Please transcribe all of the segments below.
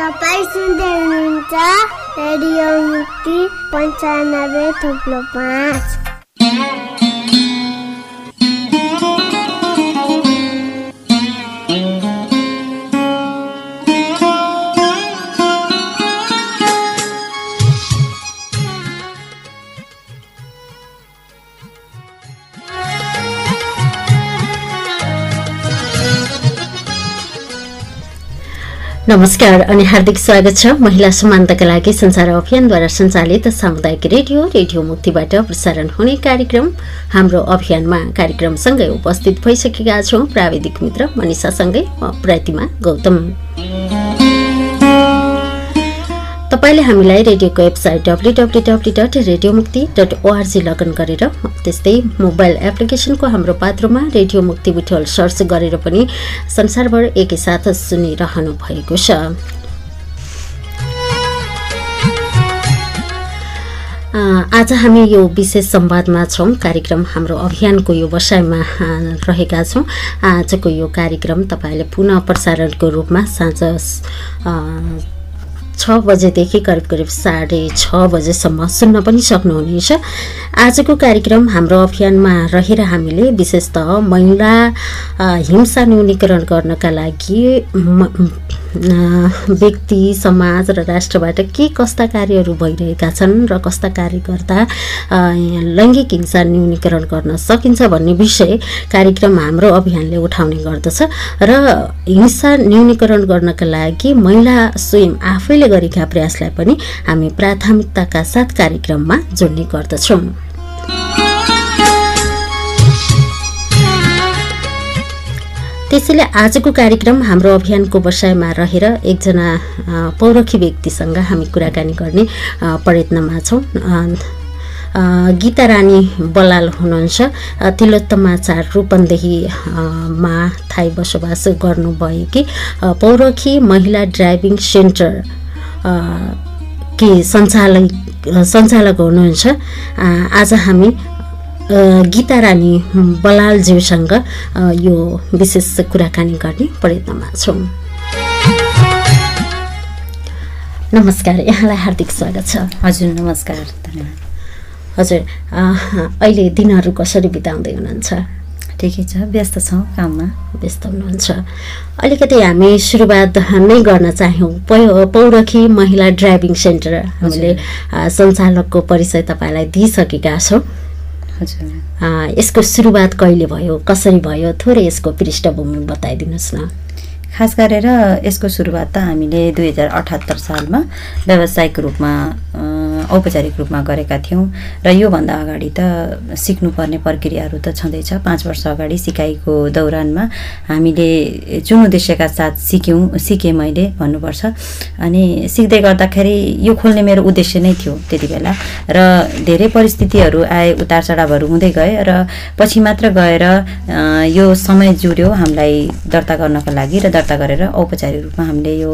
तपाईँ सुन्दै हुनुहुन्छ रेडियो मुक्ति पन्चानब्बे थुप्रो पाँच नमस्कार अनि हार्दिक स्वागत छ महिला समानताका लागि संसार अभियानद्वारा सञ्चालित सामुदायिक रेडियो रेडियो मुक्तिबाट प्रसारण हुने कार्यक्रम। हाम्रो अभियानमा कार्यक्रमसँगै उपस्थित भइसकेका छौँ प्राविधिक मित्र मनिषासँगै म प्रतिमा गौतम। तपाईँले हामीलाई रेडियोको website W W W dot radio Mukti dot ORG login गरेर त्यस्तै मोबाइल एप्लिकेसनको हाम्रो पात्रोमा रेडियो मुक्ति बुटोल सर्च गरेर पनि संसारभर एकैसाथ सुनिरहनु भएको छ। आज हामी यो विशेष संवादमा छौँ। कार्यक्रम हाम्रो अभियानको यो आ, रहेका छौँ। आजको यो कार्यक्रम तपाईँले पुनः प्रसारणको रूपमा साँझ छ बजेदेखि करिब करिब साढे छ बजेसम्म सुन्न पनि सक्नुहुनेछ आजको कार्यक्रम हाम्रो अभियानमा रहेर हामीले विशेषतः महिला हिंसा न्यूनीकरण गर्नका लागि व्यक्ति समाज र राष्ट्रबाट के कस्ता कार्यहरू भइरहेका छन् र कस्ता कार्य गर्दा आ, लैङ्गिक हिंसा न्यूनीकरण गर्न सकिन्छ भन्ने विषय कार्यक्रम हाम्रो अभियानले उठाउने गर्दछ र हिंसा न्यूनीकरण गर्नका लागि महिला स्वयं आफैले गरेका प्रयासलाई पनि हामी प्राथमिकताका साथ कार्यक्रममा जोड्ने गर्दछौँ। त्यसैले आजको कार्यक्रम हाम्रो अभियानको बसाइमा रहेर एकजना पौरखी व्यक्तिसँग हामी कुराकानी गर्ने प्रयत्नमा छौँ। गीता रानी बलाल हुनुहुन्छ। अ, तिलोत्तमा चार रूपन्देही मा थाई बसोबास अ, पौरखी महिला ड्राइभिङ सेन्टर कि सञ्चालक सञ्चालक हुनुहुन्छ। आज हामी गीता रानी बलालज्यूसँग यो विशेष कुराकानी गर्ने प्रयत्नमा छौँ। नमस्कार यहाँलाई हार्दिक स्वागत छ। हजुर नमस्कार धन्यवाद। हजुर अहिले दिनहरू कसरी बिताउँदै हुनुहुन्छ? ठिकै छ व्यस्त छौँ काममा। व्यस्त हुनुहुन्छ। अलिकति हामी सुरुवात नै गर्न चाह्यौँ। पौ- पौरखी महिला ड्राइभिङ सेन्टर हामीले सञ्चालकको परिचय तपाईँलाई दिइसकेका छौँ। यसको सुरुवात कहिले भयो? कसरी भयो? थोरै यसको पृष्ठभूमि बताइदिनुहोस् न। खास गरेर यसको सुरुवात त हामीले दुई हजार अठहत्तर सालमा व्यावसायिक रूपमा औपचारिक रूपमा गरेका थियौँ। र योभन्दा अगाडि त सिक्नुपर्ने प्रक्रियाहरू त छँदैछ। पाँच वर्ष अगाडि सिकाइको दौरानमा हामीले जुन उद्देश्यका साथ सिक्यौँ सिकेँ मैले भन्नुपर्छ। अनि सिक्दै गर्दाखेरि यो खोल्ने मेरो उद्देश्य नै थियो त्यति बेला र धेरै परिस्थितिहरू आए उतार चढावहरू हुँदै गए र पछि मात्र गएर यो समय जुर्यो हामीलाई दर्ता गर्नको लागि र दर्ता गरेर औपचारिक रूपमा हामीले यो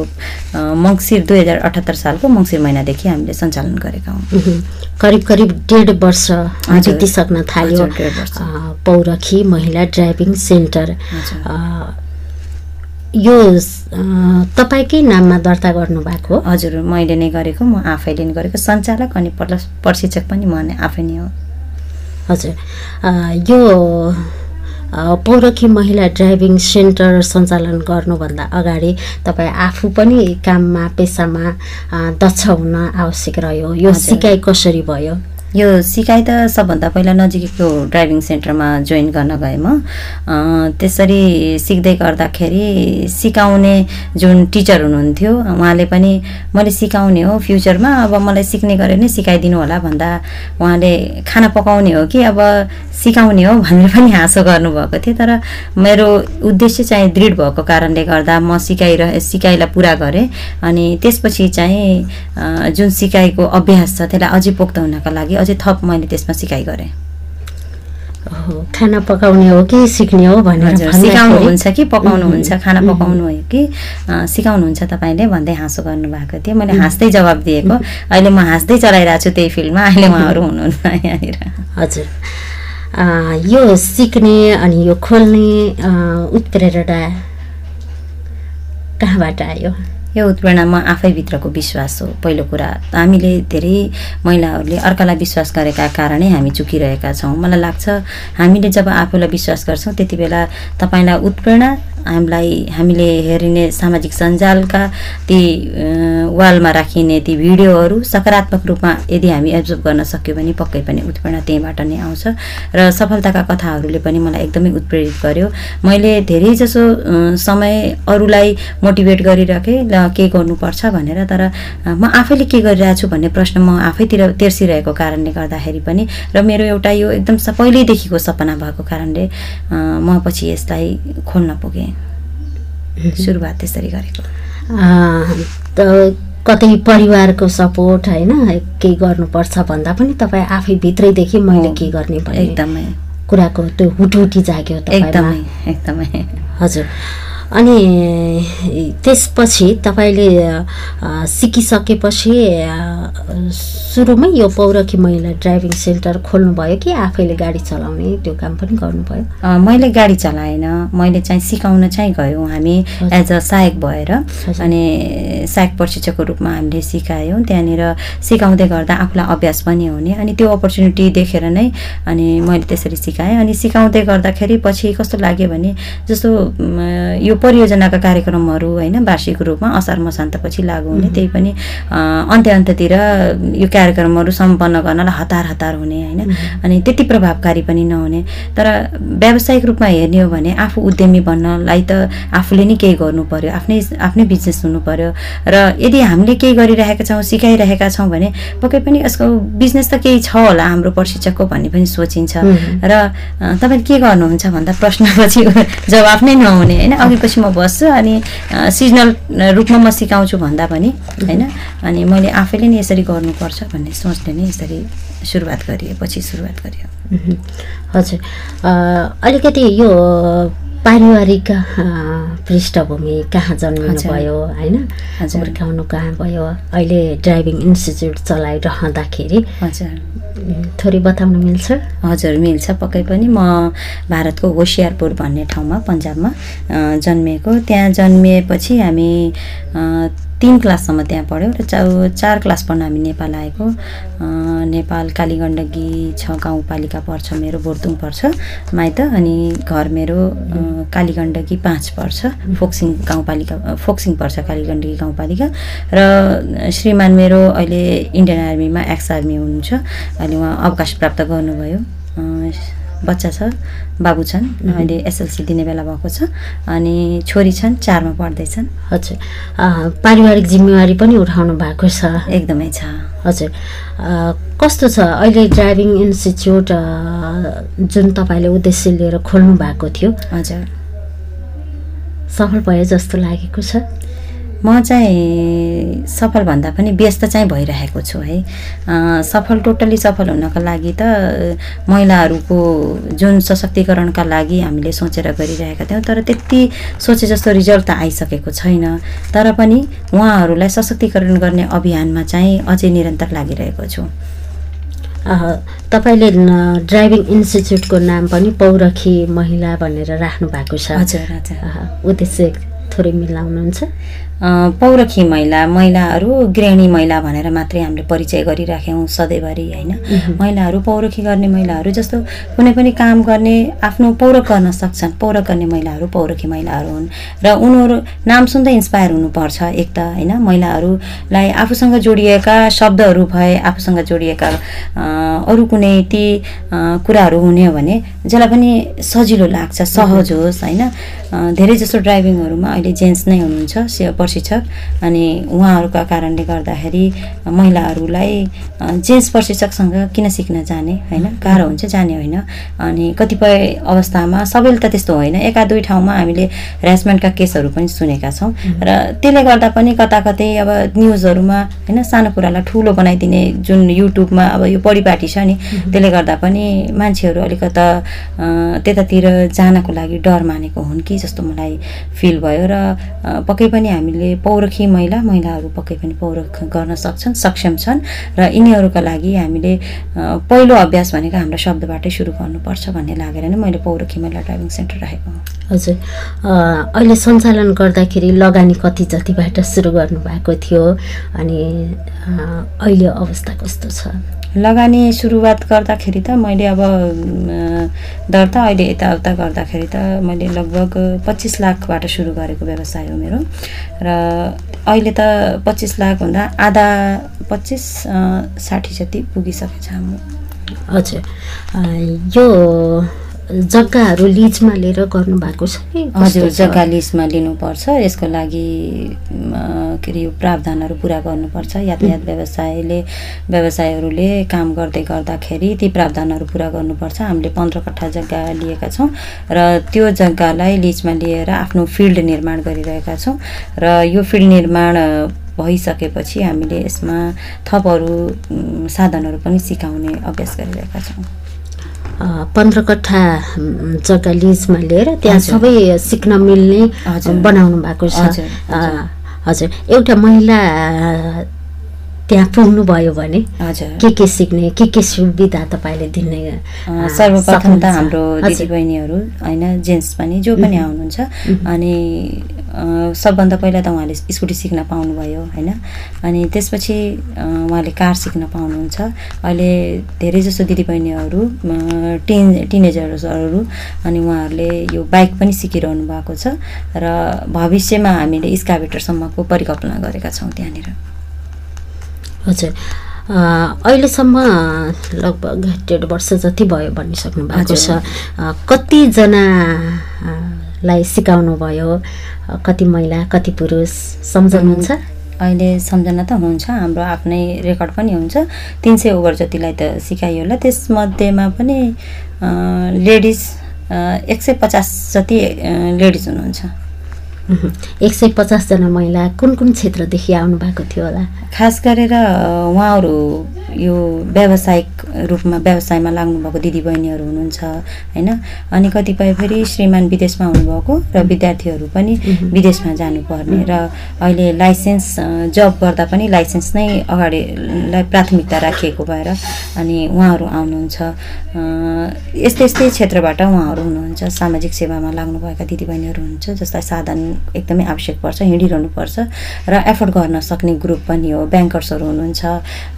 मङ्सिर दुई हजार अठहत्तर सालको मङ्सिर महिनादेखि हामीले सञ्चालन गरेका हौँ उहुँ। करिब करिब डेढ वर्ष। बितिसक्न थाल्यो। पौरखी महिला ड्राइभिङ सेन्टर। यो तपाईँकै नाममा दर्ता गर्नुभएको हो? हजुर मैले नै गरेको। म आफैले नै गरेको। सञ्चालक अनि प्रशिक्षक पनि म नै आफै नै हो। हजुर। यो पौरखी महिला ड्राइभिङ सेन्टर सञ्चालन गर्नुभन्दा अगाडि तपाईँ आफू पनि काममा पेसामा दक्ष हुन आवश्यक रह्यो यो। सिकाइ कसरी भयो यो सिकाइ त सबभन्दा पहिला नजिकैको ड्राइभिङ सेन्टरमा जोइन गर्न गएँ म। त्यसरी सिक्दै गर्दाखेरि सिकाउने जुन टिचर हुनुहुन्थ्यो उहाँले पनि मैले सिकाउने हो फ्युचरमा अब मलाई सिक्ने गरे नै सिकाइदिनु होला भन्दा उहाँले खाना पकाउने हो कि अब सिकाउने हो भनेर पनि हाँसो गर्नुभएको थियो। तर मेरो उद्देश्य चाहिँ दृढ भएको कारणले गर्दा म सिकाइरह सिकाइलाई पुरा गरेँ। अनि त्यसपछि चाहिँ जुन सिकाइको अभ्यास छ त्यसलाई अझै पोख्त हुनका लागि अझै थप मैले त्यसमा सिकाइ गरेँ। खाना पकाउने हो कि सिक्ने हो भनेर सिकाउनुहुन्छ कि पकाउनुहुन्छ? खाना पकाउनु हो कि? सिकाउनुहुन्छ तपाईँले? भन्दै हाँसो गर्नुभएको थियो। मैले हाँस्दै जवाब दिएको। अहिले म हाँस्दै चलाइरहेको छु त्यही फिल्डमा। अहिले उहाँहरू हुनुहुन्न यहाँनिर। हजुर। यो सिक्ने अनि यो खोल्ने उत्प्रेरणा कहाँबाट आयो? यो उत्प्रेरणामा आफैभित्रको विश्वास हो। पहिलो कुरा हामीले धेरै महिलाहरूले अर्कालाई विश्वास गरेका कारणै हामी चुकिरहेका छौँ। मलाई लाग्छ हामीले जब आफूलाई विश्वास गर्छौँ त्यति बेला तपाईँलाई उत्प्रेरणा हामीलाई हामीले हेरिने सामाजिक सञ्जालका ती वालमा राखिने ती भिडियोहरू सकारात्मक रूपमा यदि हामी एब्जर्भ गर्न सक्यो भने पक्कै पनि उत्प्रेरणा त्यहीँबाट नै आउँछ। र सफलताका कथाहरूले पनि मलाई एकदमै उत्प्रेरित गर्यो। मैले धेरै जसो समय अरूलाई मोटिभेट गरिरहेँ ल के गर्नुपर्छ भनेर तर म आफैले के गरिरहेको छु भन्ने प्रश्न म आफैतिर तेर्सिरहेको कारणले गर्दाखेरि पनि र मेरो एउटा यो एकदम पहिल्यैदेखिको सपना भएको कारणले म पछि यसलाई खोल्न पुगेँ। सुरुवात त्यसरी गरेको। त कतै परिवारको सपोर्ट होइन केही गर्नुपर्छ भन्दा पनि तपाईँ आफै भित्रैदेखि मैले के गर्ने एकदमै। कुराको त्यो हुटुटी जाग्यो एकदमै एकदमै। हजुर। अनि त्यसपछि तपाईँले सिकिसकेपछि सुरुमै यो पौरखी महिला ड्राइभिङ सेन्टर खोल्नुभयो कि आफैले गाडी चलाउने त्यो काम पनि गर्नुभयो? मैले गाडी चलाएन। मैले चाहिँ सिकाउन चाहिँ गयौँ हामी एज अ सहायक भएर। अनि सहायक प्रशिक्षकको रूपमा हामीले सिकायौँ। त्यहाँनिर सिकाउँदै गर्दा आफूलाई अभ्यास पनि हुने। अनि त्यो अपर्च्युनिटी देखेर नै अनि मैले त्यसरी सिकाएँ। अनि सिकाउँदै गर्दाखेरि पछि कस्तो लाग्यो भने जस्तो यो परियोजनाका कार्यक्रमहरू होइन वार्षिक रूपमा असार मसान्तपछि लागु हुने त्यही पनि अन्त्य अन्त्यतिर यो कार्यक्रमहरू सम्पन्न गर्नलाई हतार हतार हुने होइन। अनि त्यति प्रभावकारी पनि नहुने। तर व्यावसायिक रूपमा हेर्ने हो भने आफू उद्यमी बन्नलाई त आफूले नै केही गर्नु पर्यो आफ्नै आफ्नै बिजनेस हुनु पर्यो। र यदि हामीले केही गरिरहेका छौँ सिकाइरहेका छौँ भने पक्कै पनि यसको बिजनेस त केही छ होला हाम्रो प्रशिक्षकको भन्ने पनि सोचिन्छ। र तपाईँले के गर्नुहुन्छ भन्दा प्रश्नपछि जवाफ नै नहुने होइन? अघि पछि म बस्छु अनि सिजनल रूपमा म सिकाउँछु भन्दा पनि होइन? अनि मैले आफैले नै यसरी गर्नुपर्छ भन्ने सोचले नै यसरी सुरुवात गरियो पछि सुरुवात गरियो। हजुर। अलिकति यो पारिवारिक पृष्ठभूमि कहाँ जन्मिनु भयो होइन? हुर्काउनु कहाँ भयो? अहिले ड्राइभिङ इन्स्टिच्युट चलाइरहँदाखेरि। हजुर। थोरै बताउनु मिल्छ? हजुर मिल्छ पक्कै पनि। म भारतको होसियारपुर भन्ने ठाउँमा पन्जाबमा जन्मिएको। त्यहाँ जन्मिएपछि हामी तिन क्लाससम्म त्यहाँ पढ्यौँ र चा चार क्लास पढ्न हामी नेपाल आएको। नेपाल कालीगण्डकी छ गाउँपालिका पर्छ मेरो बोर्दुङ पर्छ माइत अनि घर मेरो कालीगण्डकी पाँच पर्छ फोक्सिङ गाउँपालिका फोक्सिङ पर्छ कालीगण्डकी गाउँपालिका र श्रीमान मेरो अहिले इन्डियन आर्मीमा एक्स आर्मी हुनुहुन्छ अहिले उहाँ अवकाश प्राप्त गर्नुभयो। बच्चा छ बाबु छन् अहिले एसएलसी दिने बेला भएको छ अनि छोरी छन् चारमा पढ्दैछन्। हजुर। पारिवारिक जिम्मेवारी पनि उठाउनु भएको छ। एकदमै छ। हजुर। कस्तो छ? अहिले ड्राइभिङ इन्स्टिच्युट जुन तपाईँले उद्देश्य लिएर खोल्नु भएको थियो। हजुर। सफल भयो जस्तो लागेको छ? म चाहिँ सफल भन्दा पनि व्यस्त चाहिँ भइरहेको छु है। सफल टोटल्ली सफल हुनको लागि त महिलाहरूको जुन सशक्तिकरणका लागि हामीले सोचेर गरिरहेका थियौँ तर त्यति सोचे जस्तो रिजल्ट त आइसकेको छैन। तर पनि उहाँहरूलाई सशक्तिकरण गर्ने अभियानमा चाहिँ अझै निरन्तर लागिरहेको छु। तपाईँले ड्राइभिङ इन्स्टिच्युटको नाम पनि पौरखी महिला भनेर राख्नु भएको छ। हजुर हजुर। उद्देश्य थोरै मिलाउनुहुन्छ? पौरखी महिला महिलाहरू गृहिणी महिला भनेर मात्रै हामीले परिचय गरिराख्यौँ सधैँभरि होइन? महिलाहरू पौरखी गर्ने महिलाहरू जस्तो कुनै पनि काम गर्ने आफ्नो पौरख गर्न सक्छन्। पौरख गर्ने महिलाहरू पौरखी महिलाहरू हुन् र उनीहरू नाम सुन्दै इन्सपायर हुनुपर्छ एक त होइन? महिलाहरूलाई आफूसँग जोडिएका शब्दहरू भए आफूसँग जोडिएका अरू कुनै ती कुराहरू हुने हो भने जसलाई पनि सजिलो लाग्छ सहज होस् होइन? धेरै जस्तो ड्राइभिङहरूमा अहिले जेन्ट्स नै हुनुहुन्छ प्रशिक्षक। अनि उहाँहरूका कारणले गर्दाखेरि महिलाहरूलाई जेन्ट्स प्रशिक्षकसँग किन सिक्न जाने होइन? गाह्रो हुन्छ जाने होइन। अनि कतिपय अवस्थामा सबैले त त्यस्तो होइन। एका दुई ठाउँमा हामीले ह्यारेसमेन्टका केसहरू पनि सुनेका छौँ। र त्यसले गर्दा पनि कता कतै अब न्युजहरूमा होइन सानो कुरालाई ठुलो बनाइदिने जुन युट्युबमा अब यो परिपाटी छ नि त्यसले गर्दा पनि मान्छेहरू अलिकता त्यतातिर जानको लागि डर मानेको हुन् कि जस्तो मलाई फिल भयो। र पक्कै पनि हामीले पौरखी महिला महिलाहरू पक्कै पनि पौरख गर्न सक्छन् सक्षम छन् र यिनीहरूका लागि हामीले पहिलो अभ्यास भनेको हाम्रो शब्दबाटै सुरु गर्नुपर्छ भन्ने लागेर नै मैले पौरखी महिला ड्राइभिङ सेन्टर राखेको हुँ। हजुर। अहिले सञ्चालन गर्दाखेरि लगानी कति जतिबाट सुरु गर्नुभएको थियो अनि अहिले अवस्था कस्तो छ? लगानी सुरुवात गर्दाखेरि त मैले अब दर्ता अहिले यताउता गर्दाखेरि त मैले लगभग पच्चिस लाखबाट सुरु गरेको व्यवसाय हो मेरो। र अहिले त पच्चिस लाखभन्दा आधा पच्चिस साठी जति पुगिसकेको छ हाम्रो हजुर यो जग्गाहरू लिजमा लिएर गर्नुभएको छ कि हजुर? जग्गा लिजमा लिनुपर्छ। यसको लागि के अरे यो प्रावधानहरू पुरा गर्नुपर्छ। यातायात व्यवसायले व्यवसायहरूले काम गर्दै गर्दाखेरि ती प्रावधानहरू पुरा गर्नुपर्छ। हामीले पन्ध्र कट्ठा जग्गा लिएका छौँ र त्यो जग्गालाई लिजमा लिएर आफ्नो फिल्ड निर्माण गरिरहेका छौँ र यो फिल्ड निर्माण भइसकेपछि हामीले यसमा थप अरू उम्, साधनहरू पनि सिकाउने अभ्यास गरिरहेका छौँ। पन्ध्र कट्ठा जग्गा लिजमा लिएर त्यहाँ। सबै सिक्न मिल्ने। बनाउनु भएको छ हजुर, एउटा महिला त्यहाँ पुग्नुभयो भने हजुर। के के सिक्ने के के सुविधा तपाईँले दिने सर्वप्रथम त? हाम्रो। दिदीबहिनीहरू होइन जेन्ट्स पनि जो पनि आउनुहुन्छ। अनि सबभन्दा पहिला त उहाँले स्कुटी सिक्न पाउनुभयो होइन? अनि त्यसपछि उहाँले कार सिक्न पाउनुहुन्छ। अहिले धेरै जसो दिदीबहिनीहरू टिन टिनेजर्सहरू अनि उहाँहरूले यो बाइक पनि सिकिरहनु भएको छ। र भविष्यमा हामीले स्काभेटरसम्मको परिकल्पना गरेका छौँ त्यहाँनिर। हजुर। अहिलेसम्म लगभग डेढ वर्ष जति भयो भनिसक्नु भएको छ हजुर। अ, कतिजना अ, लाई सिकाउनु भयो? कति महिला कति पुरुष सम्झनुहुन्छ? अहिले सम्झना त हुन्छ हाम्रो आफ्नै रेकर्ड पनि हुन्छ। तिन सय ओभर जतिलाई त सिकाइयो होला। त्यसमध्येमा पनि लेडिज एक सय पचास जति लेडिज हुनुहुन्छ। एक सय पचासजना महिला कुन कुन क्षेत्रदेखि आउनु भएको थियो होला? खास गरेर उहाँहरू यो व्यावसायिक रूपमा व्यवसायमा लाग्नुभएको दिदीबहिनीहरू हुनुहुन्छ होइन? अनि कतिपय फेरि श्रीमान विदेशमा हुनुभएको र विद्यार्थीहरू पनि विदेशमा जानुपर्ने र अहिले लाइसेन्स जब गर्दा पनि लाइसेन्स नै अगाडि लाई प्राथमिकता राखिएको भएर अनि उहाँहरू आउनुहुन्छ। यस्तै यस्तै क्षेत्रबाट उहाँहरू हुनुहुन्छ सामाजिक सेवामा लाग्नुभएका दिदीबहिनीहरू हुनुहुन्छ जसलाई साधन एकदमै आवश्यक पर्छ हिँडिरहनु पर्छ र एफोर्ड गर्न सक्ने ग्रुप पनि हो। ब्याङ्कर्सहरू हुनुहुन्छ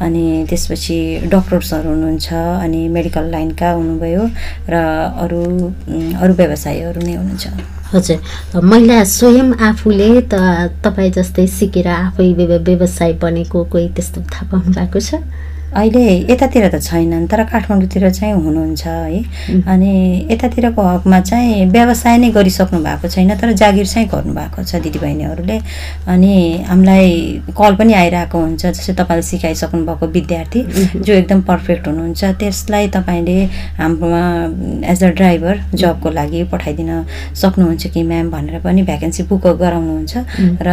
अनि त्यसपछि डक्टर्सहरू हुनुहुन्छ अनि मेडिकल लाइनका हुनुभयो र अरू अरू व्यवसायीहरू नै हुनुहुन्छ। हजुर। महिला स्वयं आफूले त तपाईँ जस्तै सिकेर आफै व्य- व्यवसाय बनेको कोही त्यस्तो थाहा पाउनु भएको छ? अहिले यतातिर त छैनन् तर काठमाडौँतिर चाहिँ हुनुहुन्छ है। अनि यतातिरको हकमा चाहिँ व्यवसाय नै गरिसक्नु भएको छैन तर जागिर चाहिँ गर्नुभएको छ दिदीबहिनीहरूले। अनि हामीलाई कल पनि आइरहेको हुन्छ जस्तै तपाईँले सिकाइसक्नु भएको विद्यार्थी जो एकदम पर्फेक्ट हुनुहुन्छ त्यसलाई तपाईँले हाम्रोमा एज अ ड्राइभर जबको लागि पठाइदिन सक्नुहुन्छ कि म्याम भनेर पनि भ्याकेन्सी बुक गराउनुहुन्छ। र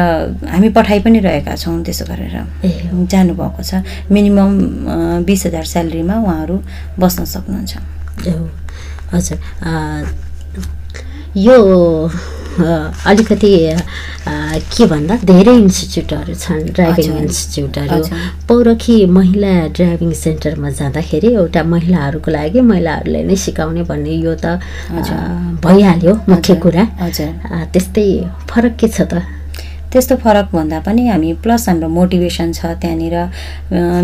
हामी पठाइ पनि रहेका छौँ त्यसो गरेर जानुभएको छ। मिनिमम बिस हजार स्यालेरीमा उहाँहरू बस्न सक्नुहुन्छ। हजुर। यो अलिकति के भन्दा धेरै इन्स्टिच्युटहरू छन् ड्राइभिङ। इन्स्टिच्युटहरू। पौरखी महिला ड्राइभिङ सेन्टरमा जाँदाखेरि एउटा महिलाहरूको लागि महिलाहरूले नै सिकाउने भन्ने यो त। भइहाल्यो मुख्य कुरा। त्यस्तै फरक के छ त? त्यस्तो फरक भन्दा पनि हामी प्लस हाम्रो मोटिभेसन छ त्यहाँनिर।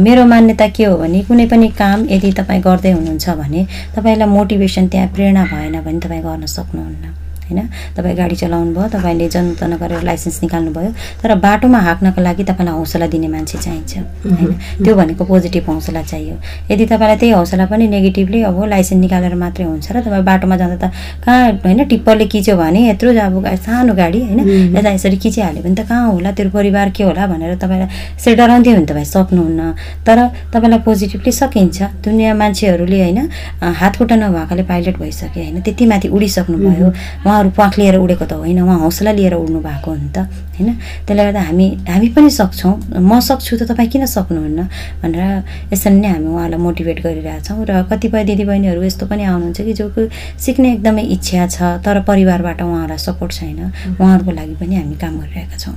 मेरो मान्यता के हो भने कुनै पनि काम यदि तपाईँ गर्दै हुनुहुन्छ भने तपाईँलाई मोटिभेसन त्यहाँ प्रेरणा भएन भने तपाईँ गर्न सक्नुहुन्न। होइन? तपाईँ गाडी चलाउनु भयो तपाईँले जनतन गरेर लाइसेन्स निकाल्नु भयो तर बाटोमा हाँक्नको लागि तपाईँलाई हौसला दिने मान्छे चाहिन्छ होइन? त्यो भनेको पोजिटिभ हौसला चाहियो। यदि तपाईँलाई त्यही हौसला पनि नेगेटिभली अब लाइसेन्स निकालेर मात्रै हुन्छ र तपाईँ बाटोमा जाँदा त कहाँ होइन टिप्परले खिच्यो भने यत्रो अब सानो गाडी होइन? यता यसरी खिचिहाल्यो भने त कहाँ होला? तेरो परिवार के होला भनेर तपाईँलाई यसरी डराउँदै भने तपाईँ सक्नुहुन्न। तर तपाईँलाई पोजिटिभली सकिन्छ। दुनियाँ मान्छेहरूले होइन अ, हात खुट्टा नभएकाले पाइलट भइसके होइन? त्यति माथि उडिसक्नुभयो। उहाँहरू उहाँहरू प्वाख लिएर उडेको त होइन उहाँ हौसला लिएर उड्नु भएको हो नि त होइन? त्यसले गर्दा हामी हामी पनि सक्छौँ। म सक्छु त तपाईँ किन सक्नुहुन्न? भनेर यसरी नै हामी उहाँलाई मोटिभेट गरिरहेछौँ र कतिपय दिदीबहिनीहरू यस्तो पनि आउनुहुन्छ कि जो सिक्ने एकदमै इच्छा छ तर परिवारबाट उहाँहरूलाई सपोर्ट छैन। उहाँहरूको लागि पनि हामी काम गरिरहेका छौँ।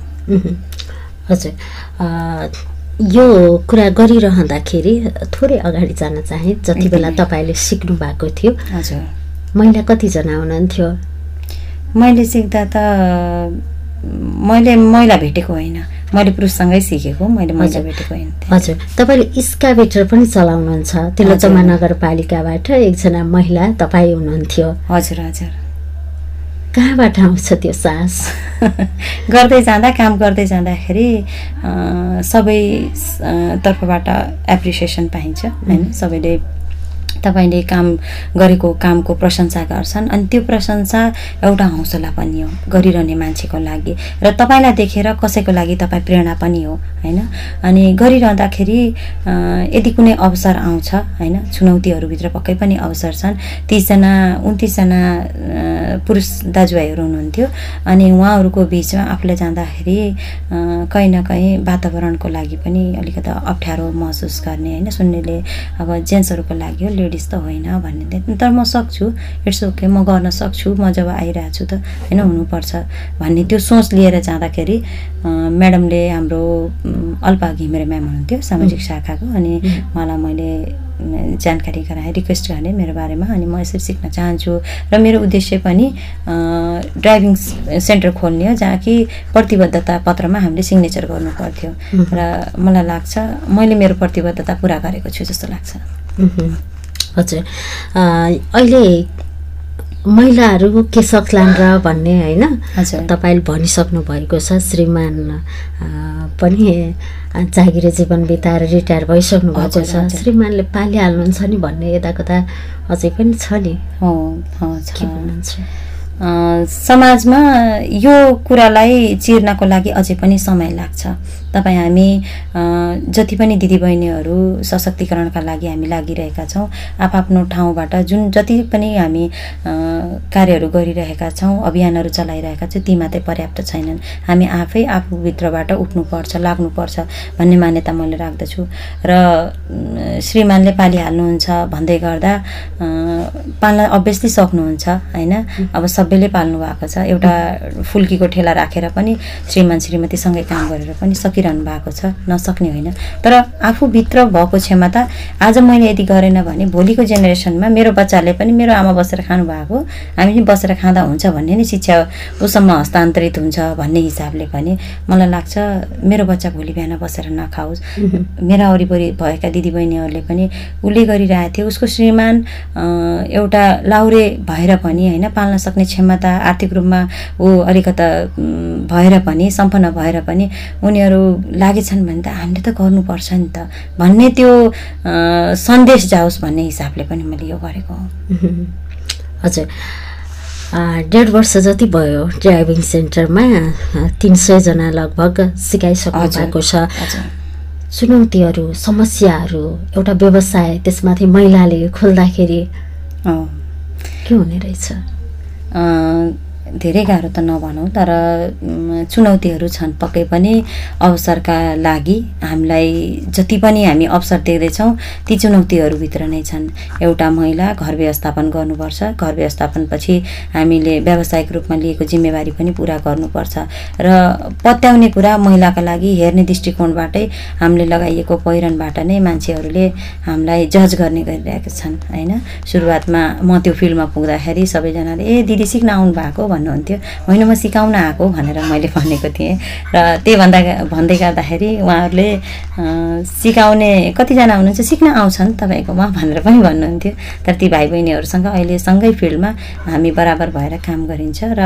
हजुर। यो कुरा गरिरहँदाखेरि थोरै अगाडि जान चाहेँ जति बेला तपाईँले सिक्नु भएको थियो। हजुर। महिला कतिजना हुनुहुन्थ्यो? मैले सिक्दा त मैले महिला भेटेको होइन। मैले पुरुषसँगै सिकेको मैले महिला भेटेको होइन हजुर। तपाईँले स्काभेटर पनि चलाउनुहुन्छ। तिलोचमा नगरपालिकाबाट एकजना महिला तपाईँ हुनुहुन्थ्यो। हजुर हजुर। कहाँबाट आउँछ त्यो साहस गर्दै जाँदा काम गर्दै जाँदाखेरि सबै तर्फबाट एप्रिसिएसन पाइन्छ। होइन? सबैले तपाईँले काम गरेको कामको प्रशंसा गर्छन्। अनि त्यो प्रशंसा एउटा हौसला पनि हो गरिरहने मान्छेको लागि। र तपाईँलाई देखेर कसैको लागि तपाईँ प्रेरणा पनि हो होइन? अनि गरिरहँदाखेरि यदि कुनै अवसर आउँछ होइन? चुनौतीहरूभित्र पक्कै पनि अवसर छन्। तिसजना उन्तिसजना पुरुष दाजुभाइहरू हुनुहुन्थ्यो। अनि उहाँहरूको बिचमा आफूले जाँदाखेरि कहीँ न कहीँ वातावरणको लागि पनि अलिकति अप्ठ्यारो महसुस गर्ने होइन? सुन्नेले अब जेन्ट्सहरूको लागि हो लेडिज त होइन भन्ने तर म सक्छु इट्स ओके म गर्न सक्छु म जब आइरहेको छु त होइन हुनुपर्छ भन्ने त्यो सोच लिएर जाँदाखेरि म्याडमले हाम्रो अल्पा घिमिरे म्याम हुनुहुन्थ्यो सामाजिक शाखाको अनि उहाँलाई मैले जानकारी गराएँ रिक्वेस्ट गरेँ मेरो बारेमा अनि म यसरी सिक्न चाहन्छु। र मेरो उद्देश्य पनि ड्राइभिङ सेन्टर खोल्ने हो जहाँ कि प्रतिबद्धता पत्रमा हामीले सिग्नेचर गर्नु पर्थ्यो। र मलाई लाग्छ मैले मेरो प्रतिबद्धता पुरा गरेको छु जस्तो लाग्छ। हजुर। अहिले महिलाहरू के सक्लान् र भन्ने होइन तपाईँले भनिसक्नु भएको छ श्रीमान पनि जागिरे जीवन बिताएर रिटायर भइसक्नु भएको छ। श्रीमानले पालिहाल्नुहुन्छ नि भन्ने यता कता अझै पनि छ नि। समाजमा यो कुरालाई चिर्नको लागि अझै पनि समय लाग्छ। तपाईँ हामी जति पनि दिदीबहिनीहरू सशक्तिकरणका लागि हामी लागिरहेका छौँ आफआफ्नो ठाउँबाट जुन जति पनि हामी कार्यहरू गरिरहेका छौँ अभियानहरू चलाइरहेका छौँ ती मात्रै पर्याप्त छैनन्। हामी आफै आफूभित्रबाट उठ्नुपर्छ लाग्नुपर्छ भन्ने मान्यता मैले राख्दछु। र श्रीमानले पालिहाल्नुहुन्छ भन्दै गर्दा पाल्न अभियसली सक्नुहुन्छ होइन? अब सबैले पाल्नु भएको छ। एउटा फुल्कीको ठेला राखेर पनि श्रीमान श्रीमतीसँगै काम गरेर पनि सकिरहनु भएको छ नसक्ने होइन। तर आफूभित्र भएको क्षमता आज मैले यदि गरेन भने भोलिको जेनेरेसनमा मेरो बच्चाले पनि मेरो आमा बसेर खानु भएको हामी पनि बसेर खाँदा हुन्छ भन्ने नै शिक्षा उसँग हस्तान्तरित हुन्छ भन्ने हिसाबले पनि मलाई लाग्छ मेरो बच्चा भोलि बिहान बसेर नखाओस्। मेरा वरिपरि भएका दिदीबहिनीहरूले पनि उसले गरिरहेको थियो उसको श्रीमान एउटा लाउरे भएर पनि होइन पाल्न सक्ने क्षमता आर्थिक रूपमा ऊ अलिकता भएर पनि सम्पन्न भएर पनि उनीहरू लागेछन् भने त हामीले त गर्नुपर्छ नि त। भन्ने त्यो सन्देश जाओस् भन्ने हिसाबले पनि मैले यो गरेको हो। हजुर। डेढ वर्ष जति भयो ड्राइभिङ सेन्टरमा तिन सयजना लगभग सिकाइसक्नु भएको छ। चुनौतीहरू समस्याहरू एउटा व्यवसाय त्यसमाथि महिलाले खोल्दाखेरि के हुने रहेछ? धेरै गाह्रो त नभनौँ तर चुनौतीहरू छन् पक्कै पनि अवसरका लागि। हामीलाई जति पनि हामी अवसर देख्दैछौँ ती चुनौतीहरूभित्र नै छन्। एउटा महिला घर व्यवस्थापन गर्नुपर्छ। घर व्यवस्थापनपछि हामीले व्यावसायिक रूपमा लिएको जिम्मेवारी पनि पुरा गर्नुपर्छ। र पत्याउने कुरा महिलाका लागि हेर्ने दृष्टिकोणबाटै हामीले लगाइएको पहिरनबाट नै मान्छेहरूले हामीलाई जज गर्ने गरिरहेका छन् होइन? सुरुवातमा म त्यो फिल्डमा पुग्दाखेरि सबैजनाले ए दिदी सिक्न आउनु भएको भन्नुहुन्थ्यो होइन म सिकाउन आएको भनेर मैले भनेको थिएँ। र त्यही भन्दा भन्दै गर्दाखेरि उहाँहरूले सिकाउने कतिजना हुनुहुन्छ सिक्न आउँछन् तपाईँकोमा भनेर पनि भन्नुहुन्थ्यो। तर ती भाइ बहिनीहरूसँग अहिले सँगै फिल्डमा हामी बराबर भएर काम गरिन्छ र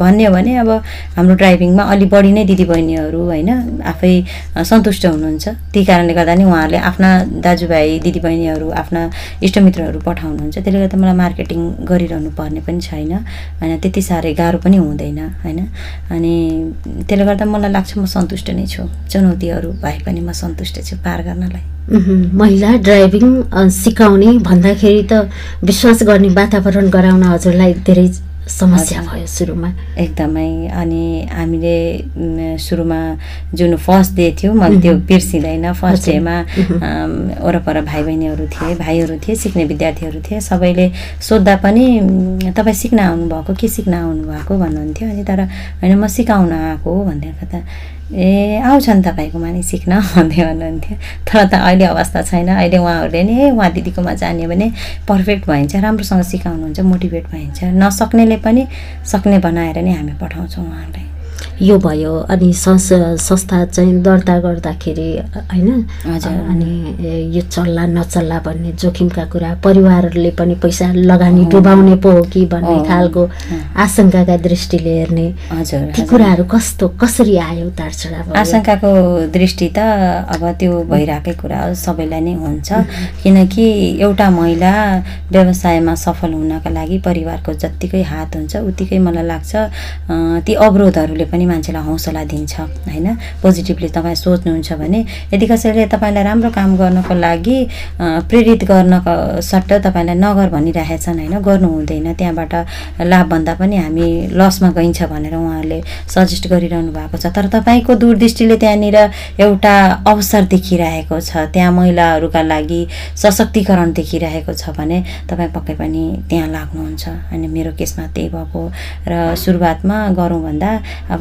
भन्ने हो भने अब हाम्रो ड्राइभिङमा अलि बढी नै दिदीबहिनीहरू होइन आफै सन्तुष्ट हुनुहुन्छ। त्यही कारणले गर्दा नि उहाँहरूले आफ्ना दाजुभाइ दिदीबहिनीहरू आफ्ना इष्टमित्रहरू पठाउनुहुन्छ। त्यसले गर्दा मलाई मार्केटिङ गरिरहनु पर्ने पनि छैन। होइन त्यति साह्रै गाह्रो पनि हुँदैन होइन? अनि त्यसले गर्दा मलाई लाग्छ म सन्तुष्ट नै छु। चुनौतीहरू भए पनि म सन्तुष्ट छु पार गर्नलाई। महिला ड्राइभिङ सिकाउने भन्दाखेरि त विश्वास गर्ने वातावरण गराउन हजुरलाई धेरै समस्या भयो सुरुमा। एकदमै। अनि हामीले सुरुमा जुन फर्स्ट डे थियो मैले त्यो बिर्सिँदैन। फर्स्ट। डेमा वरपर भाइ बहिनीहरू थिए भाइहरू थिए सिक्ने विद्यार्थीहरू थिए सबैले सोद्धा पनि "म, तपाईँ सिक्न आउनुभएको के सिक्न आउनुभएको भन्नुहुन्थ्यो। अनि तर होइन म सिकाउन आएको हो भनेर त ए आउँछन् तपाईँकोमा नि सिक्न? भन्दै भन्नुहुन्थ्यो। तर त अहिले अवस्था छैन। अहिले उहाँहरूले नि उहाँ दिदीकोमा जाने भने पर्फेक्ट भइन्छ राम्रोसँग सिकाउनुहुन्छ मोटिभेट भइन्छ। नसक्नेले पनि सक्ने बनाएर नै हामी पठाउँछौँ उहाँहरूलाई यो भयो अनि संस संस्था चाहिँ दर्ता गर्दाखेरि होइन। अनि यो चल्ला नचल्ला भन्ने जोखिमका कुरा परिवारले पनि पैसा लगानी डुबाउने पो हो कि भन्ने। खालको आशंकाका दृष्टिले हेर्ने ती। कुराहरू कस्तो कसरी आयो उतार चढाव आशंकाको दृष्टि त अब त्यो भइरहेकै कुरा हो सबैलाई नै हुन्छ किनकि एउटा महिला व्यवसायमा सफल हुनका लागि परिवारको जत्तिकै हात हुन्छ उत्तिकै मलाई लाग्छ ती अवरोधहरूले पनि मान्छेलाई हौसला दिन्छ होइन? पोजिटिभली तपाईँ सोच्नुहुन्छ भने यदि कसैले तपाईँलाई राम्रो काम गर्नको लागि प्रेरित गर्नको सट्ट तपाईँलाई नगर भनिरहेछन् होइन? गर्नु हुँदैन। त्यहाँबाट लाभभन्दा पनि हामी लसमा गइन्छ भनेर उहाँहरूले सजेस्ट गरिरहनु भएको छ। तर तपाईँको दूरदृष्टिले त्यहाँनिर एउटा अवसर देखिरहेको छ। त्यहाँ महिलाहरूका लागि सशक्तिकरण देखिरहेको छ भने तपाईँ पक्कै पनि त्यहाँ लाग्नुहुन्छ। अनि मेरो केसमा त्यही भएको र सुरुवातमा गरौँ भन्दा अब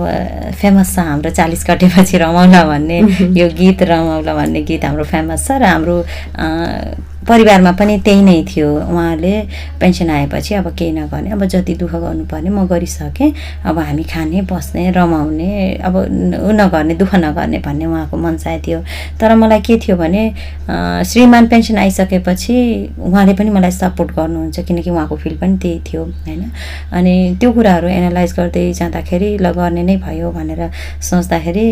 फेमस छ हाम्रो चालिस कटेपछि रमाउला भन्ने यो गीत रमाउला भन्ने गीत हाम्रो फेमस छ र हाम्रो परिवारमा पनि त्यही नै थियो। उहाँले पेन्सन आएपछि अब केही नगर्ने अब जति दुःख गर्नुपर्ने म गरिसकेँ। अब हामी खाने बस्ने रमाउने अब उ नगर्ने दुःख नगर्ने भन्ने उहाँको मनसाय थियो। तर मलाई के थियो भने श्रीमान पेन्सन आइसकेपछि उहाँले पनि मलाई सपोर्ट गर्नुहुन्छ किनकि उहाँको फिल पनि त्यही थियो होइन? अनि त्यो कुराहरू एनालाइज गर्दै जाँदाखेरि ल गर्ने नै भयो भनेर सोच्दाखेरि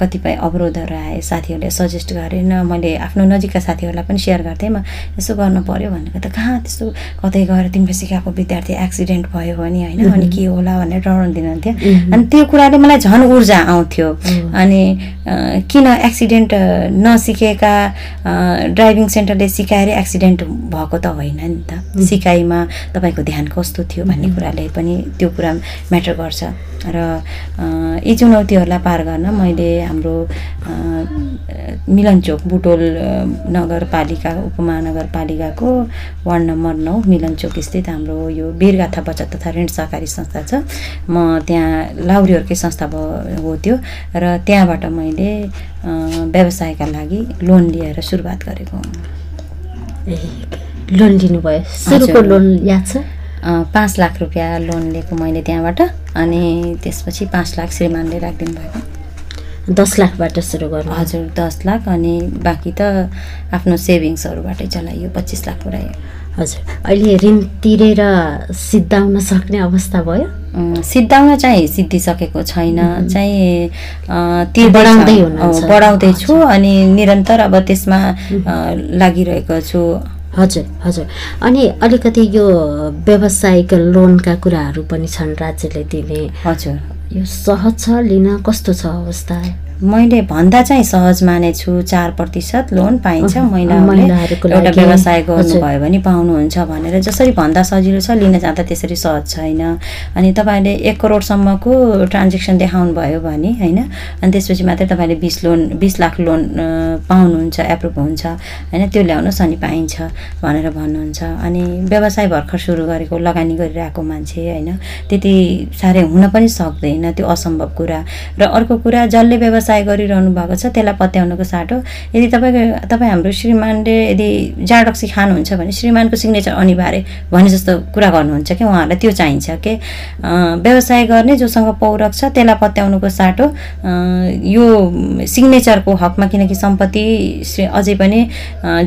कतिपय अवरोधहरू आए साथीहरूले सजेस्ट गरे न मैले आफ्नो नजिकका साथीहरूलाई पनि सेयर गर्थेँ म यसो गर्नु पऱ्यो भनेको त कहाँ त्यस्तो कतै गएर तिमीले सिकाएको विद्यार्थी एक्सिडेन्ट भयो भने होइन अनि के होला भनेर डराउनु दिनुहुन्थ्यो अनि त्यो कुराले मलाई झन् ऊर्जा आउँथ्यो। अनि किन एक्सिडेन्ट नसिकेका ड्राइभिङ सेन्टरले सिकाएर एक्सिडेन्ट भएको त होइन नि त। सिकाइमा तपाईँको ध्यान कस्तो थियो भन्ने कुराले पनि त्यो कुरा म्याटर गर्छ। र यी चुनौतीहरूलाई पार गर्न मैले हाम्रो मिलनचोक बुटोल नगरपालिका उपमहानगरपालिकाको वार्ड नम्बर नौ मिलनचोक स्थित हाम्रो यो वीरगाथा बचत तथा ऋण सहकारी संस्था छ म त्यहाँ लाउरीहरूकै संस्था भ- हो त्यो र त्यहाँबाट मैले व्यवसायका लागि लोन लिएर सुरुवात गरेको। ए, लोन लिनुभयो सुरुको। लोन याद छ पाँच लाख रुपियाँ लोन लिएको मैले त्यहाँबाट अनि त्यसपछि पाँच लाख श्रीमानले राखिदिनु भएको दस लाखबाट सुरु गर्नु। हजुर दस लाख अनि बाँकी त आफ्नो सेभिङ्सहरूबाटै चलाइयो पच्चिस लाख पुऱ्यायो। हजुर। अहिले ऋण तिरेर सिद्धाउन सक्ने अवस्था भयो? सिद्धाउन चाहिँ सिद्धिसकेको छैन। चाहिँ तिर्दैछ। बढाउँदै बढाउँदैछु अनि निरन्तर अब त्यसमा लागिरहेको छु। हजुर हजुर। अनि अलिकति यो व्यावसायिक लोनका कुराहरू पनि छन् राज्यले दिने। हजुर। यो सहज छ लिन कस्तो छ अवस्था? मैले भन्दा चाहिँ सहज मानेछु चार प्रतिशत लोन पाइन्छ महिलाहरूले एउटा। व्यवसाय। गर्नुभयो भने पाउनुहुन्छ भनेर जसरी भन्दा सजिलो छ लिन जाँदा त्यसरी सहज छैन अनि तपाईँले एक करोडसम्मको ट्रान्जेक्सन देखाउनु भयो भने होइन अनि त्यसपछि मात्रै तपाईँले बिस लोन बिस लाख लोन पाउनुहुन्छ एप्रुभ हुन्छ होइन त्यो ल्याउनुहोस् अनि पाइन्छ भनेर भन्नुहुन्छ अनि व्यवसाय भर्खर सुरु गरेको लगानी गरिरहेको मान्छे होइन त्यति साह्रै हुन पनि सक्दैन त्यो असम्भव कुरा र अर्को कुरा जसले व्यवसाय गरिरहनु भएको छ त्यसलाई पत्याउनुको साटो। यदि तपाईँको तपाईँ हाम्रो श्रीमानले यदि जाडक्सी खानुहुन्छ भने श्रीमानको सिग्नेचर अनिवार्य भने जस्तो कुरा गर्नुहुन्छ कि उहाँहरूलाई त्यो चाहिन्छ कि व्यवसाय गर्ने जोसँग पौरख छ त्यसलाई पत्याउनुको साटो यो सिग्नेचरको हकमा किनकि सम्पत्ति अझै पनि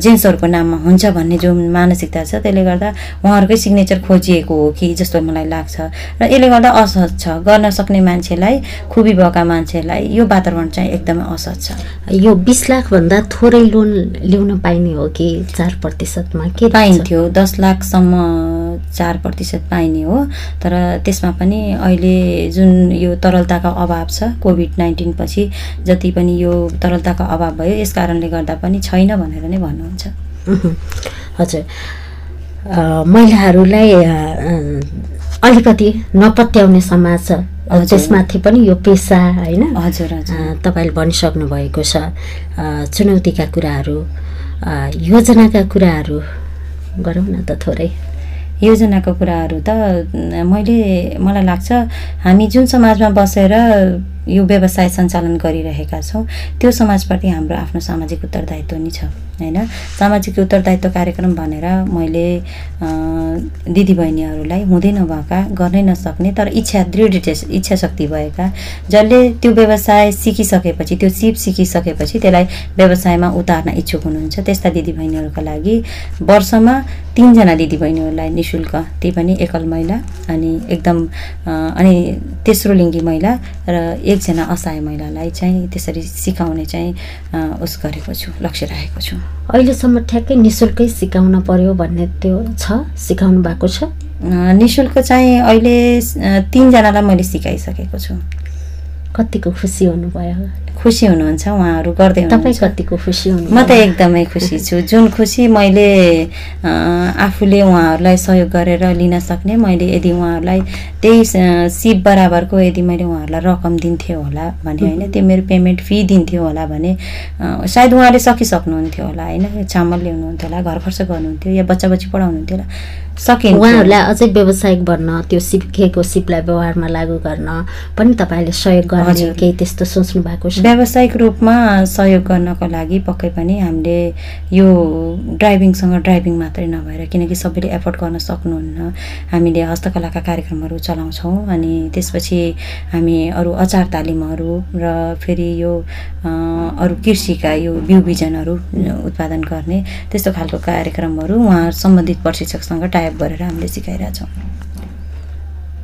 जेन्ट्सहरूको नाममा हुन्छ भन्ने जो मानसिकता छ त्यसले गर्दा उहाँहरूकै सिग्नेचर खोजिएको हो कि जस्तो मलाई लाग्छ। र यसले गर्दा असहज छ। गर्न सक्ने मान्छेलाई खुबी भएका मान्छेलाई यो वातावरण चाहिँ एकदमै असहज छ यो बिस लाखभन्दा थोरै लोन ल्याउन पाइने हो कि चार प्रतिशतमा के? पाइन्थ्यो दस लाखसम्म चार प्रतिशत पाइने हो तर त्यसमा पनि अहिले जुन यो तरलताको अभाव छ कोभिड नाइन्टिन पछि जति पनि यो तरलताको अभाव भयो यस कारणले गर्दा पनि छैन भनेर नै भन्नुहुन्छ हजुर महिलाहरूलाई अलिकति नपत्याउने समाज। त्यसमाथि पनि यो पेसा होइन हजुर तपाईँले भनिसक्नु भएको छ। चुनौतीका कुराहरू योजनाका कुराहरू गरौँ न त थोरै। योजनाको कुराहरू त मैले मलाई लाग्छ हामी जुन समाजमा बसेर यो व्यवसाय सञ्चालन गरिरहेका छौँ। त्यो समाजप्रति हाम्रो आफ्नो सामाजिक उत्तरदायित्व नि छ होइन? सामाजिक उत्तरदायित्व कार्यक्रम भनेर मैले दिदीबहिनीहरूलाई हुँदै नभएका गर्नै नसक्ने तर इच्छा दृढ इच्छा- शक्ति भएका जसले त्यो व्यवसाय सिकिसकेपछि त्यो सिप सिकिसकेपछि त्यसलाई व्यवसायमा उतार्न इच्छुक हुनुहुन्छ। त्यस्ता दिदीबहिनीहरूका लागि वर्षमा तिनजना दिदीबहिनीहरूलाई नि शुल्क त्यही पनि एकल महिला अनि एकदम अनि तेस्रो लिङ्गी महिला र एकजना असहाय महिलालाई चाहिँ त्यसरी सिकाउने चाहिँ उस गरेको छु लक्ष्य राखेको छु। अहिलेसम्म ठ्याक्कै नि शुल्कै सिकाउन पर्यो भन्ने त्यो छ? सिकाउनु भएको छ? नि शुल्क चाहिँ अहिले तिनजनालाई मैले सिकाइसकेको छु। कतिको खुसी हुनुभयो? खुसी हुनुहुन्छ उहाँहरू गर्दै तपाईँ कतिको खुसी हुनु म त एकदमै खुसी छु। जुन खुसी मैले आफूले उहाँहरूलाई सहयोग गरेर लिन सक्ने मैले यदि उहाँहरूलाई त्यही सिप बराबरको यदि मैले उहाँहरूलाई रकम दिन्थेँ होला भने होइन त्यो मेरो पेमेन्ट फी दिन्थ्यो होला भने सायद उहाँले सकिसक्नुहुन्थ्यो होला होइन चामल ल्याउनुहुन्थ्यो होला घर खर्च गर्नुहुन्थ्यो या बच्चा बच्ची पढाउनुहुन्थ्यो होला सकिन्थ्यो उहाँहरूलाई अझै व्यावसायिक बन्न त्यो सिकेको सिपलाई व्यवहारमा लागू गर्न पनि तपाईँले सहयोग गर्ने। केही त्यस्तो सोच्नु भएको छ? व्यावसायिक रूपमा सहयोग गर्नको लागि पक्कै पनि हामीले यो ड्राइभिङसँग ड्राइभिङ मात्रै नभएर किनकि सबैले एफोर्ड गर्न सक्नुहुन्न। हामीले हस्तकलाका कार्यक्रमहरू चलाउँछौँ अनि त्यसपछि हामी अरू अचार तालिमहरू र फेरि यो अरू कृषिका यो बिउ बिजनहरू उत्पादन गर्ने त्यस्तो खालको कार्यक्रमहरू उहाँ सम्बन्धित प्रशिक्षकसँग टाइप गरेर हामीले सिकाइरहेछौँ।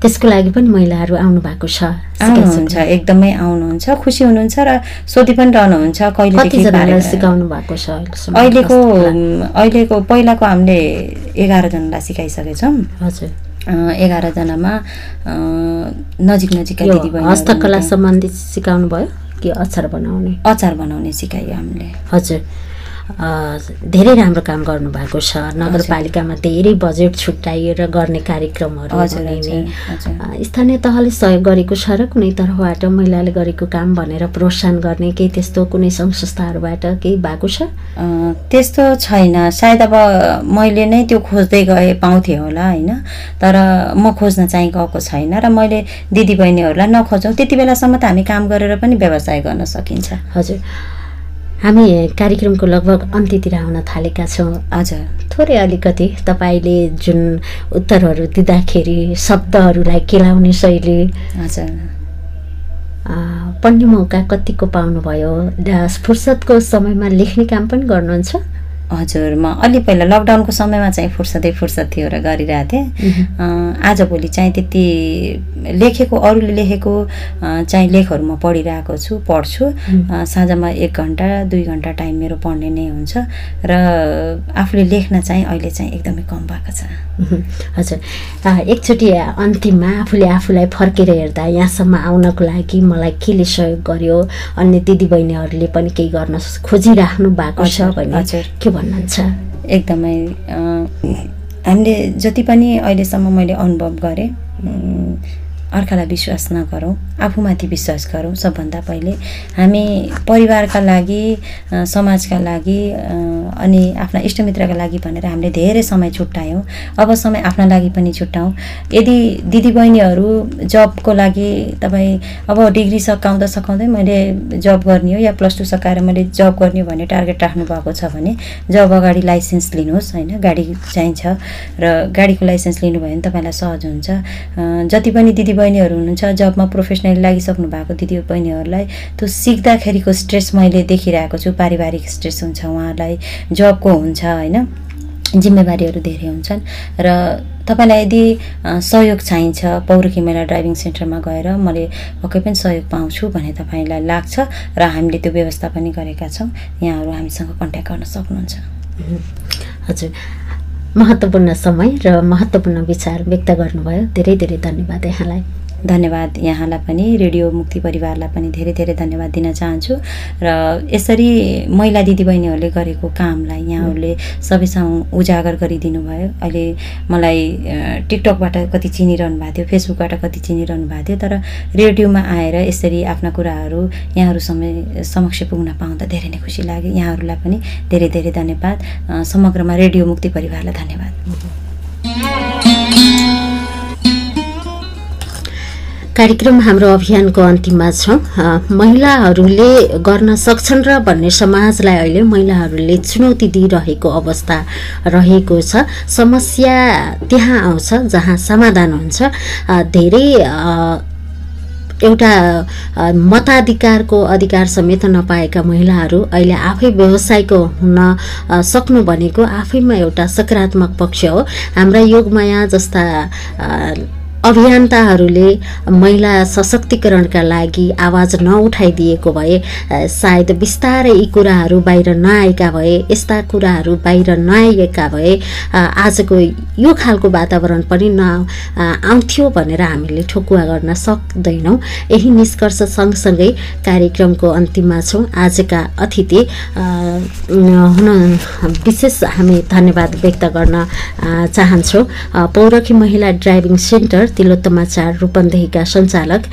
त्यसको लागि पनि महिलाहरू आउनु भएको छ आउनुहुन्छ एकदमै आउनुहुन्छ खुसी हुनुहुन्छ र सोधि पनि रहनुहुन्छ पारेर- सिकाउनु भएको छ? अहिलेको? अहिलेको पहिलाको हामीले एघारजनालाई सिकाइसकेछौँ हजुर एघारजनामा नजिक नजिकका यो दिदीबहिनीहरू हस्तकला। सम्बन्धित सिकाउनु भयो कि अचार बनाउने अचार बनाउने सिकाइयो हामीले हजुर धेरै राम्रो काम गर्नुभएको छ। नगरपालिकामा धेरै बजेट छुट्याइएर गर्ने कार्यक्रमहरू स्थानीय तहले सहयोग गरेको छ र कुनै तर्फबाट महिलाले गरेको काम भनेर प्रोत्साहन गर्ने केही त्यस्तो कुनै सङ्घ संस्थाहरूबाट केही भएको छ? त्यस्तो छैन। सायद अब मैले नै त्यो खोज्दै गए पाउँथेँ होला होइन? तर म खोज्न चाहिँ गएको छैन र मैले दिदीबहिनीहरूलाई नखोजौँ। त्यति बेलासम्म त हामी काम गरेर पनि व्यवसाय गर्न सकिन्छ। हजुर। हामी कार्यक्रमको लगभग अन्त्यतिर आउन थालेका छौँ। हजुर थोरै अलिकति तपाईँले जुन उत्तरहरू दिँदाखेरि शब्दहरूलाई केलाउने शैली हजुर पढ्ने मौका कतिको पाउनुभयो? फुर्सदको समयमा लेख्ने काम पनि गर्नुहुन्छ। हजुर म अलि पहिला लकडाउनको समयमा चाहिँ फुर्सदै फुर्सद थियो र गरिरहेको थिएँ। आजभोलि चाहिँ त्यति लेखेको अरूले लेखेको चाहिँ लेखहरू म पढिरहेको छु पढ्छु। साँझमा एक घन्टा दुई घन्टा टाइम मेरो पढ्ने नै हुन्छ र आफूले लेख्न चाहिँ अहिले चाहिँ एकदमै कम भएको छ। हजुर। एकचोटि अन्तिममा आफूले आफूलाई फर्केर हेर्दा यहाँसम्म आउनको लागि मलाई केले सहयोग गर्यो? अन्य दिदीबहिनीहरूले पनि केही गर्न खोजिराख्नु भएको छ भने हजुर। के भन्नुहुन्छ? एकदमै हामीले जति पनि अहिलेसम्म मैले अनुभव गरेँ अर्कालाई विश्वास नगरौँ आफूमाथि विश्वास गरौँ सबभन्दा पहिले। हामी परिवारका लागि समाजका लागि अनि आफ्ना इष्टमित्रका लागि भनेर हामीले धेरै समय छुट्यायौँ। अब समय आफ्ना लागि पनि छुट्याउँ। यदि दिदीबहिनीहरू जबको लागि तपाईँ अब डिग्री सकाउँदा सकाउँदै मैले जब गर्ने हो या प्लस टू सकाएर मैले जब गर्ने हो भन्ने टार्गेट राख्नु भएको छ भने जब अगाडि लाइसेन्स लिनुहोस् होइन? गाडी चाहिन्छ र गाडीको लाइसेन्स लिनुभयो भने तपाईँलाई सहज हुन्छ। जति पनि दिदीबहिनीहरू हुनुहुन्छ जबमा प्रोफेसनली लागिसक्नु भएको दिदीबहिनीहरूलाई त्यो सिक्दाखेरिको स्ट्रेस मैले देखिरहेको छु पारिवारिक स्ट्रेस हुन्छ उहाँहरूलाई जबको हुन्छ होइन? जिम्मेवारीहरू धेरै हुन्छन्। र तपाईँलाई यदि सहयोग चाहिन्छ पौरखी महिला ड्राइभिङ सेन्टरमा गएर मैले पक्कै पनि सहयोग पाउँछु भन्ने तपाईँलाई लाग्छ र हामीले त्यो व्यवस्था पनि गरेका छौँ। यहाँहरू हामीसँग कन्ट्याक्ट गर्न सक्नुहुन्छ। हजुर। महत्त्वपूर्ण समय र महत्त्वपूर्ण विचार व्यक्त गर्नुभयो। धेरै धेरै धन्यवाद यहाँलाई। धन्यवाद यहाँलाई पनि रेडियो मुक्ति परिवारलाई पनि धेरै धेरै धन्यवाद दिन चाहन्छु। र यसरी महिला दिदीबहिनीहरूले गरेको कामलाई यहाँहरूले सबैसँग उजागर गरिदिनु भयो अहिले मलाई टिकटकबाट कति चिनिरहनु भएको थियो फेसबुकबाट कति चिनिरहनु भएको थियो तर रेडियोमा आएर यसरी आफ्ना कुराहरू यहाँहरू समय समक्ष पुग्न पाउँदा धेरै नै खुसी लाग्यो। यहाँहरूलाई पनि धेरै धेरै धन्यवाद। समग्रमा रेडियो मुक्ति परिवारलाई धन्यवाद। कार्यक्रम हाम्रो अभियानको अन्तिममा छौँ। महिलाहरूले गर्न सक्छन् र भन्ने समाजलाई अहिले महिलाहरूले चुनौती दिइरहेको अवस्था रहेको छ। समस्या त्यहाँ आउँछ जहाँ समाधान हुन्छ। धेरै एउटा मताधिकारको अधिकार समेत नपाएका महिलाहरू अहिले आफै व्यवसायको हुन सक्नु भनेको आफैमा एउटा सकारात्मक पक्ष हो। हाम्रा योगमाया जस्ता अभियन्ताहरूले महिला सशक्तिकरणका लागि आवाज नउठाइदिएको भए सायद बिस्तारै यी कुराहरू बाहिर नआएका भए यस्ता कुराहरू बाहिर नआएका भए आजको यो खालको वातावरण पनि न आउँथ्यो भनेर हामीले ठोकुवा गर्न सक्दैनौँ। यही निष्कर्ष सँगसँगै कार्यक्रमको अन्तिममा छौँ। आजका अतिथि हुन विशेष हामी धन्यवाद व्यक्त गर्न चाहन्छौँ। पौरखी महिला ड्राइभिङ सेन्टर तिलोत्तमा चार रूपन्देहीका सञ्चालक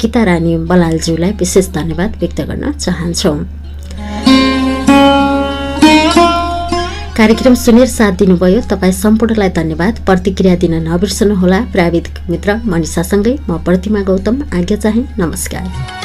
गीता रानी बलालज्यूलाई विशेष धन्यवाद व्यक्त गर्न चाहन्छौँ। कार्यक्रम सुनेर साथ दिनुभयो तपाईँ सम्पूर्णलाई धन्यवाद। प्रतिक्रिया दिन नबिर्सनुहोला। प्राविधिक मित्र मनिषासँगै म प्रतिमा गौतम आज्ञा चाहे। नमस्कार।